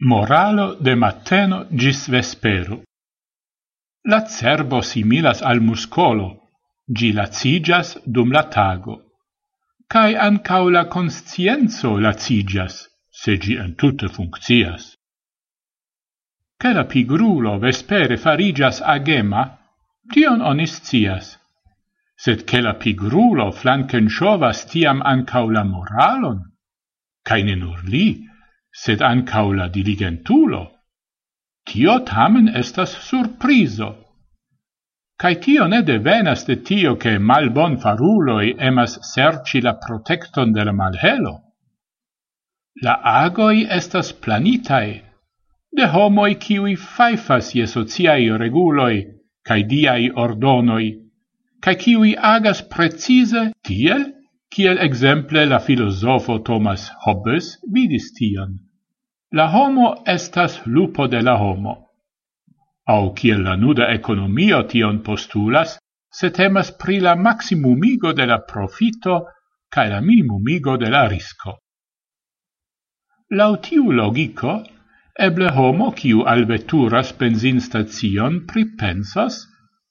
Moralo de mateno gis vespero. La cerbo similas al muscolo, gi lacigas dum la tago. Cai ancau la conscienzo lacigas, se gi entute funccias. Che la pigrulo vespere farigas agema, tion onis cias. Sed che la pigrulo flancen tiam ancau la moralon, cai ne nur li, sed ancau la diligentulo. Tio tamen estas surprizo. Cai tio ne devenas de tio che malbon faruloi emas serci la protecton de la malhelo. La agoi estas planitae, de homoi kiui faifas je sociai reguloi cae diai ordonoi, cae kiui agas precise tiel, kiel exemple la filosofo Thomas Hobbes vidis tion la homo estas lupo de la homo. Au kiel la nuda economio tion postulas, se temas pri la maximumigo de la profito cae la minimumigo de la risco. Lautiu logico, eble homo kiu alveturas benzin stacion pripensas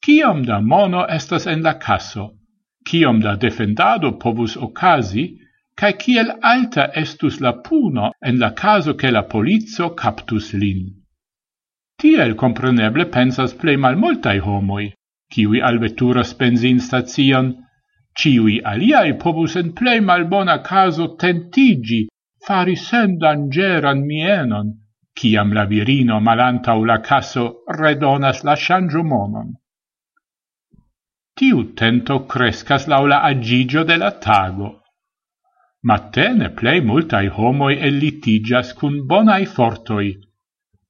kiom da mono estas en la caso, kiom da defendado povus ocasi cae kiel alta estus la puno en la caso che la polizio captus lin. Tiel compreneble pensas plei mal multai homoi, kiwi alveturas benzin stazion, ciui aliai pobus en plei mal bona caso tentigi fari sen dangeran mienon, ciam la virino malantau la caso redonas la shangio monon. Tiu tento crescas laula agigio de la tago, Matene plei multai homoi elitigas cun bonai fortoi,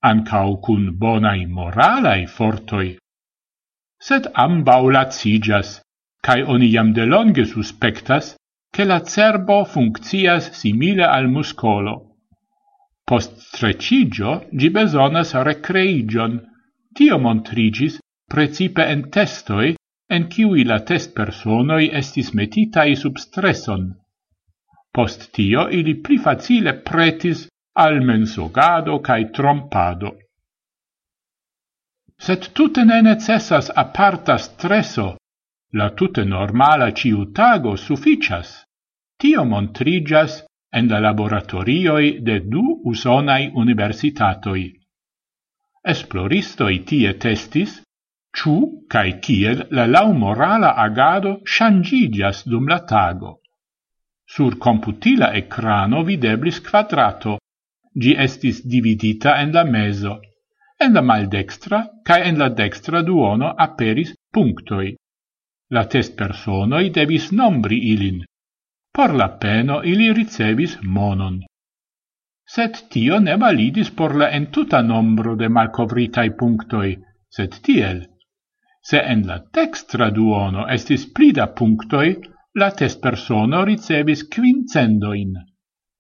ancau cun bonai moralai fortoi. Sed ambau lacigas, cae oni jam delonge suspectas che la cerbo funccias simile al muscolo. Post trecigio gi besonas recreigion, tio montrigis precipe en testoi en ciui la test personoi estis metitai sub stresson. Post tio ili pli facile pretis al mensogado cae trompado. Set tute ne necessas aparta stresso, la tute normala ciutago sufficias. Tio montrigas en la laboratorioi de du usonai universitatoi. Esploristoi tie testis, ciu cae kiel la laumorala agado shangigias dum la tago. Sur computila ecrano videblis quadrato. Gi estis dividita en la meso. En la maldextra, cae en la dextra duono aperis punctoi. La test personoi devis nombri ilin. Por la peno ili ricevis monon. Sed tio ne validis por la entuta nombro de malcovritai punctoi, sed tiel. Se en la dextra duono estis plida punctoi, La testpersono ricevis quincendoin.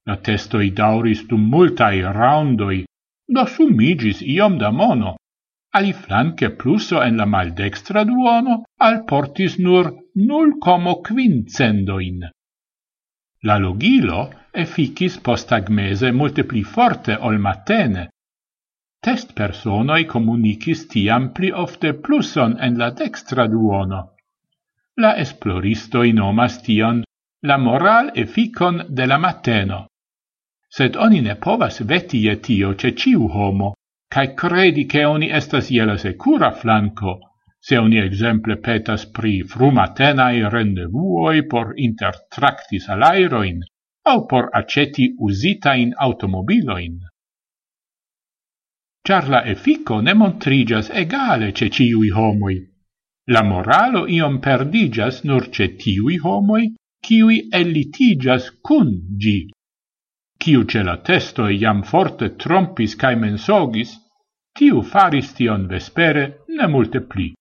La testoi dauris dum multai raundoi, do summigis iom da mono. Ali flanque pluso en la maldextra duono al portis nur nul como quincendoin. La logilo efficis postagmese multe pli forte ol matene. Test personoi comunicis tiam pli ofte pluson en la dextra duono. La esploristo nomas tion la moral efficon de la mateno. Sed oni ne povas veti je tio ce ciu homo, cae credi che oni estas je la secura flanco, se oni exemple petas pri frumatenae rendevuoi por intertractis alairoin, au por aceti usitain automobiloin. Char la effico ne montrigas egale ce ciui homoi, La moralo iom perdigas nur ce tiui homoi, kiui elitigas cun gi. Kiu ce la testo iam forte trompis cae mensogis, tiu faris tion vespere ne multe pli.